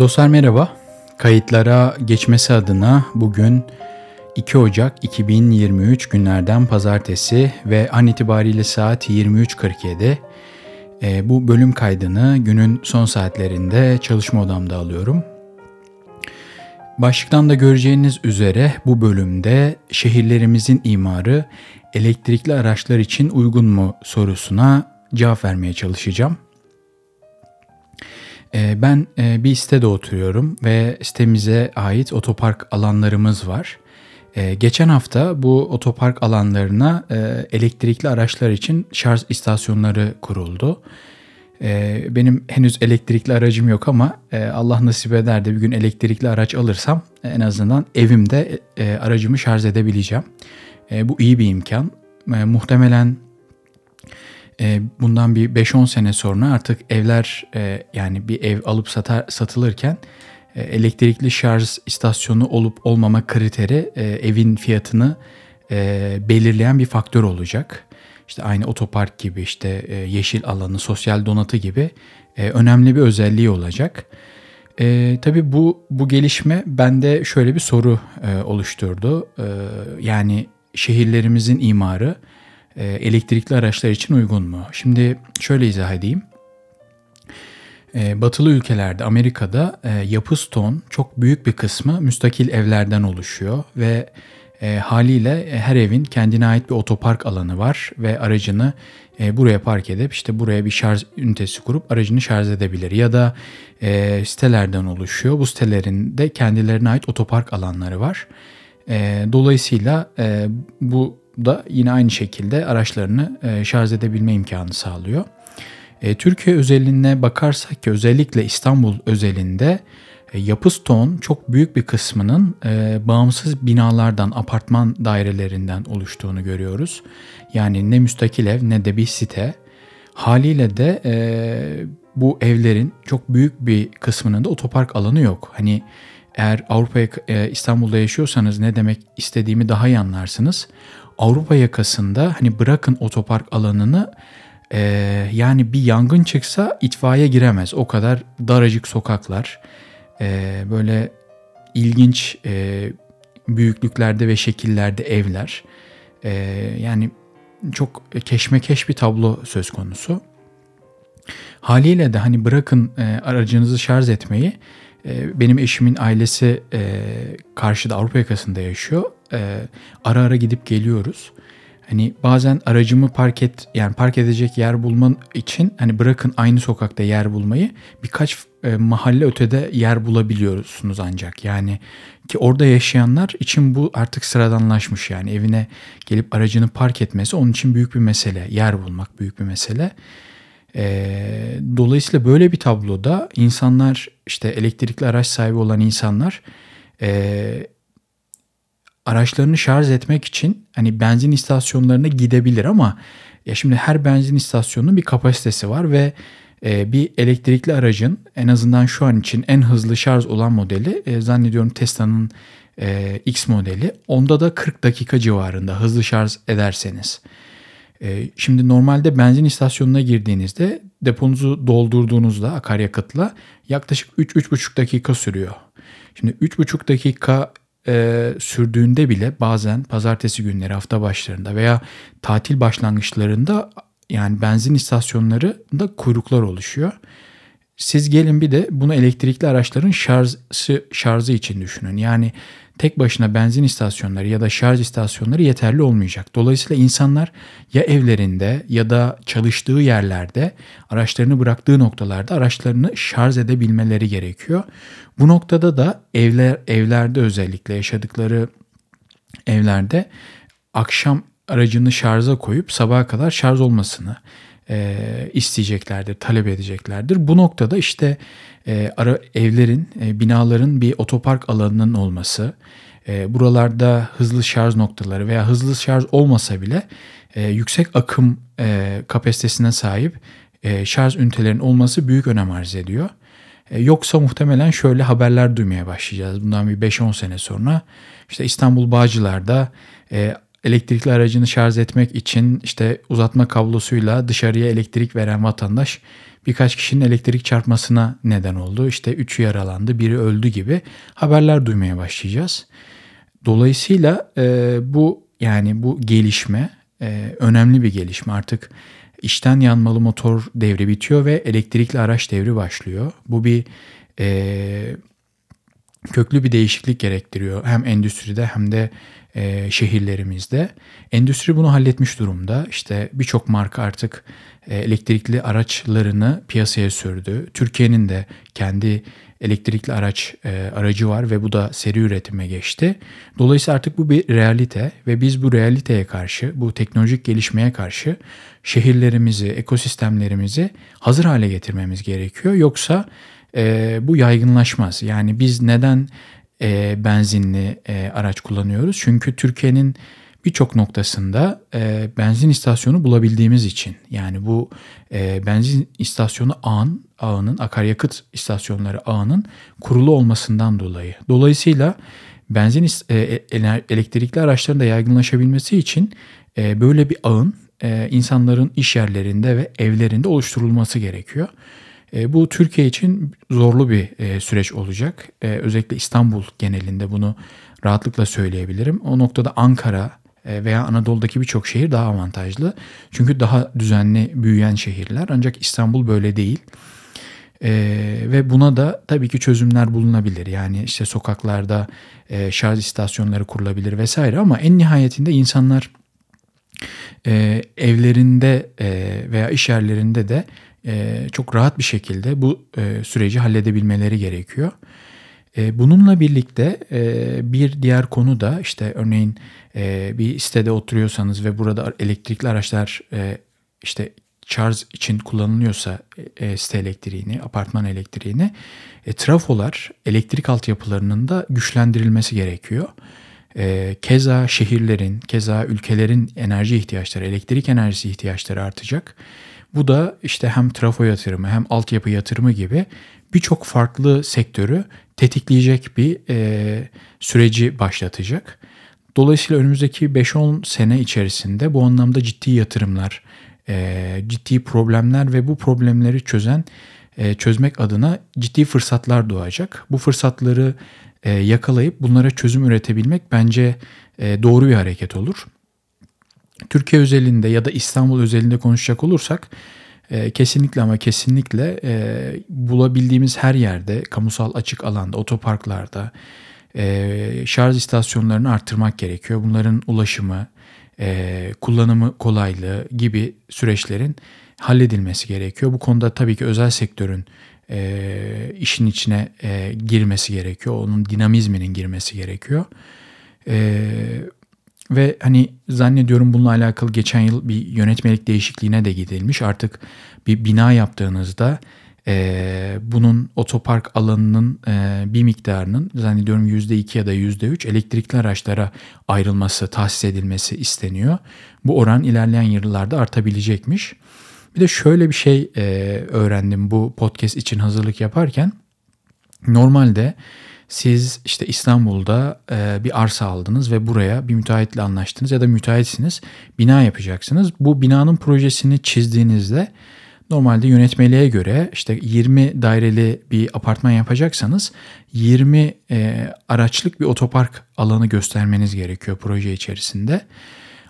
Dostlar merhaba. Kayıtlara geçmesi adına bugün 2 Ocak 2023 günlerden pazartesi ve an itibariyle saat 23.47. E, bu bölüm kaydını günün son saatlerinde çalışma odamda alıyorum. Başlıktan da göreceğiniz üzere bu bölümde şehirlerimizin imarı elektrikli araçlar için uygun mu sorusuna cevap vermeye çalışacağım. Ee, ben e, bir sitede oturuyorum ve sitemize ait otopark alanlarımız var. Ee, geçen hafta bu otopark alanlarına e, elektrikli araçlar için şarj istasyonları kuruldu. Ee, benim henüz elektrikli aracım yok ama e, Allah nasip eder de bir gün elektrikli araç alırsam en azından evimde aracımı şarj edebileceğim. Bu iyi bir imkan. Muhtemelen bundan bir 5-10 sene sonra artık evler e, yani bir ev alıp satar, satılırken e, elektrikli şarj istasyonu olup olmama kriteri evin fiyatını belirleyen bir faktör olacak. İşte aynı otopark gibi işte yeşil alanı, sosyal donatı gibi önemli bir özelliği olacak. E, tabii bu bu gelişme bende şöyle bir soru e, oluşturdu. E, yani şehirlerimizin imarı e, elektrikli araçlar için uygun mu? Şimdi şöyle izah edeyim. E, batılı ülkelerde, Amerika'da e, yapı ston çok büyük bir kısmı müstakil evlerden oluşuyor ve e, haliyle her evin kendine ait bir otopark alanı var ve aracını e, buraya park edip işte buraya bir şarj ünitesi kurup aracını şarj edebilir. Ya da e, sitelerden oluşuyor. Bu sitelerin de kendilerine ait otopark alanları var. E, dolayısıyla e, bu da yine aynı şekilde araçlarını e, şarj edebilme imkanı sağlıyor. E, Türkiye özeline bakarsak ki özellikle İstanbul özelinde e, yapı stoğun çok büyük bir kısmının bağımsız binalardan, apartman dairelerinden oluştuğunu görüyoruz. Yani ne müstakil ev ne de bir site. Haliyle de bu evlerin çok büyük bir kısmının da otopark alanı yok. Hani eğer Avrupa'ya İstanbul'da yaşıyorsanız ne demek istediğimi daha iyi anlarsınız. Avrupa yakasında hani bırakın otopark alanını e, yani bir yangın çıksa itfaiye giremez. O kadar daracık sokaklar e, böyle ilginç e, büyüklüklerde ve şekillerde evler e, yani çok keşmekeş bir tablo söz konusu. Haliyle de hani bırakın e, aracınızı şarj etmeyi e, benim eşimin ailesi e, karşıda Avrupa yakasında yaşıyor e, ara ara gidip geliyoruz. Hani bazen aracımı park et yani park edecek yer bulman için hani bırakın aynı sokakta yer bulmayı birkaç e, mahalle ötede yer bulabiliyorsunuz ancak. Yani ki orada yaşayanlar için bu artık sıradanlaşmış yani evine gelip aracını park etmesi onun için büyük bir mesele. Yer bulmak büyük bir mesele. E, dolayısıyla böyle bir tabloda insanlar işte elektrikli araç sahibi olan insanlar e, araçlarını şarj etmek için hani benzin istasyonlarına gidebilir ama ya şimdi her benzin istasyonunun bir kapasitesi var ve e, bir elektrikli aracın en azından şu an için en hızlı şarj olan modeli e, zannediyorum Tesla'nın e, X modeli. Onda da 40 dakika civarında hızlı şarj ederseniz. E, şimdi normalde benzin istasyonuna girdiğinizde deponuzu doldurduğunuzda akaryakıtla yaklaşık 3-3,5 dakika sürüyor. Şimdi 3,5 dakika e, sürdüğünde bile bazen pazartesi günleri hafta başlarında veya tatil başlangıçlarında yani benzin istasyonlarında kuyruklar oluşuyor. Siz gelin bir de bunu elektrikli araçların şarjı, şarjı için düşünün. Yani tek başına benzin istasyonları ya da şarj istasyonları yeterli olmayacak. Dolayısıyla insanlar ya evlerinde ya da çalıştığı yerlerde araçlarını bıraktığı noktalarda araçlarını şarj edebilmeleri gerekiyor. Bu noktada da evler evlerde özellikle yaşadıkları evlerde akşam aracını şarja koyup sabaha kadar şarj olmasını e, isteyeceklerdir, talep edeceklerdir. Bu noktada işte e, ara evlerin, e, binaların bir otopark alanının olması, e, buralarda hızlı şarj noktaları veya hızlı şarj olmasa bile e, yüksek akım e, kapasitesine sahip e, şarj ünitelerinin olması büyük önem arz ediyor. E, yoksa muhtemelen şöyle haberler duymaya başlayacağız. Bundan bir 5-10 sene sonra işte İstanbul Bağcılar'da e, elektrikli aracını şarj etmek için işte uzatma kablosuyla dışarıya elektrik veren vatandaş birkaç kişinin elektrik çarpmasına neden oldu. İşte üçü yaralandı, biri öldü gibi haberler duymaya başlayacağız. Dolayısıyla e, bu yani bu gelişme e, önemli bir gelişme. Artık içten yanmalı motor devri bitiyor ve elektrikli araç devri başlıyor. Bu bir e, köklü bir değişiklik gerektiriyor hem endüstride hem de e, şehirlerimizde. Endüstri bunu halletmiş durumda. İşte birçok marka artık e, elektrikli araçlarını piyasaya sürdü. Türkiye'nin de kendi elektrikli araç e, aracı var ve bu da seri üretime geçti. Dolayısıyla artık bu bir realite ve biz bu realiteye karşı, bu teknolojik gelişmeye karşı şehirlerimizi, ekosistemlerimizi hazır hale getirmemiz gerekiyor. Yoksa e, bu yaygınlaşmaz. Yani biz neden e, benzinli e, araç kullanıyoruz? Çünkü Türkiye'nin birçok noktasında e, benzin istasyonu bulabildiğimiz için yani bu e, benzin istasyonu ağın, ağının akaryakıt istasyonları ağının kurulu olmasından dolayı. Dolayısıyla benzin e, e elektrikli araçların da yaygınlaşabilmesi için e, böyle bir ağın e, insanların iş yerlerinde ve evlerinde oluşturulması gerekiyor. E, bu Türkiye için zorlu bir e, süreç olacak. E, özellikle İstanbul genelinde bunu rahatlıkla söyleyebilirim. O noktada Ankara veya Anadolu'daki birçok şehir daha avantajlı. Çünkü daha düzenli büyüyen şehirler ancak İstanbul böyle değil. Ee, ve buna da tabii ki çözümler bulunabilir. Yani işte sokaklarda e, şarj istasyonları kurulabilir vesaire ama en nihayetinde insanlar e, evlerinde e, veya iş yerlerinde de e, çok rahat bir şekilde bu e, süreci halledebilmeleri gerekiyor. E, bununla birlikte bir diğer konu da işte örneğin bir sitede oturuyorsanız ve burada elektrikli araçlar işte şarj için kullanılıyorsa e, site elektriğini, apartman elektriğini, trafolar, elektrik altyapılarının da güçlendirilmesi gerekiyor. Keza şehirlerin, keza ülkelerin enerji ihtiyaçları, elektrik enerjisi ihtiyaçları artacak. Bu da işte hem trafo yatırımı hem altyapı yatırımı gibi birçok farklı sektörü tetikleyecek bir e, süreci başlatacak. Dolayısıyla önümüzdeki 5-10 sene içerisinde bu anlamda ciddi yatırımlar, e, ciddi problemler ve bu problemleri çözen e, çözmek adına ciddi fırsatlar doğacak. Bu fırsatları e, yakalayıp bunlara çözüm üretebilmek bence e, doğru bir hareket olur. Türkiye özelinde ya da İstanbul özelinde konuşacak olursak e, kesinlikle ama kesinlikle e, bulabildiğimiz her yerde, kamusal açık alanda, otoparklarda e, şarj istasyonlarını arttırmak gerekiyor. Bunların ulaşımı, e, kullanımı kolaylığı gibi süreçlerin halledilmesi gerekiyor. Bu konuda tabii ki özel sektörün e, işin içine e, girmesi gerekiyor. Onun dinamizminin girmesi gerekiyor. E, ve hani zannediyorum bununla alakalı geçen yıl bir yönetmelik değişikliğine de gidilmiş. Artık bir bina yaptığınızda e, bunun otopark alanının e, bir miktarının zannediyorum %2 ya da %3 elektrikli araçlara ayrılması, tahsis edilmesi isteniyor. Bu oran ilerleyen yıllarda artabilecekmiş. Bir de şöyle bir şey e, öğrendim bu podcast için hazırlık yaparken. Normalde siz işte İstanbul'da e, bir arsa aldınız ve buraya bir müteahhitle anlaştınız ya da müteahhitsiniz bina yapacaksınız. Bu binanın projesini çizdiğinizde normalde yönetmeliğe göre işte 20 daireli bir apartman yapacaksanız 20 e, araçlık bir otopark alanı göstermeniz gerekiyor proje içerisinde.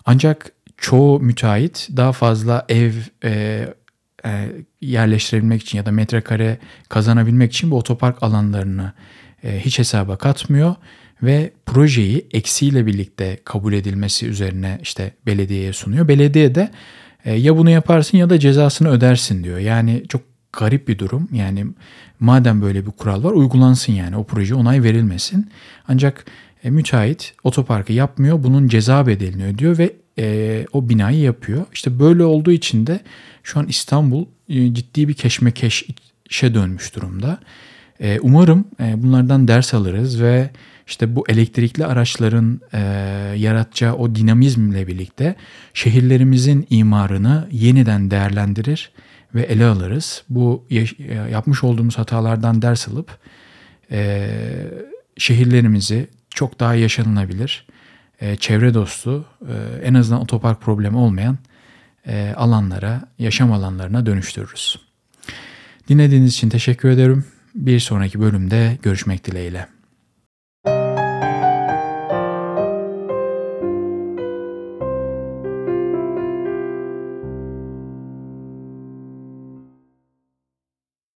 Ancak çoğu müteahhit daha fazla ev e, e, yerleştirebilmek için ya da metrekare kazanabilmek için bu otopark alanlarını hiç hesaba katmıyor ve projeyi eksiyle birlikte kabul edilmesi üzerine işte belediyeye sunuyor. Belediye de e, ya bunu yaparsın ya da cezasını ödersin diyor. Yani çok garip bir durum. Yani madem böyle bir kural var uygulansın yani o proje onay verilmesin. Ancak e, müteahhit otoparkı yapmıyor bunun ceza bedelini ödüyor ve e, o binayı yapıyor. İşte böyle olduğu için de şu an İstanbul e, ciddi bir keşmekeşe dönmüş durumda. E, umarım e, bunlardan ders alırız ve işte bu elektrikli araçların e, yaratacağı o dinamizmle birlikte şehirlerimizin imarını yeniden değerlendirir ve ele alırız. Bu yapmış olduğumuz hatalardan ders alıp e, şehirlerimizi çok daha yaşanılabilir, e, çevre dostu, e, en azından otopark problemi olmayan e, alanlara, yaşam alanlarına dönüştürürüz. Dinlediğiniz için teşekkür ederim. Bir sonraki bölümde görüşmek dileğiyle.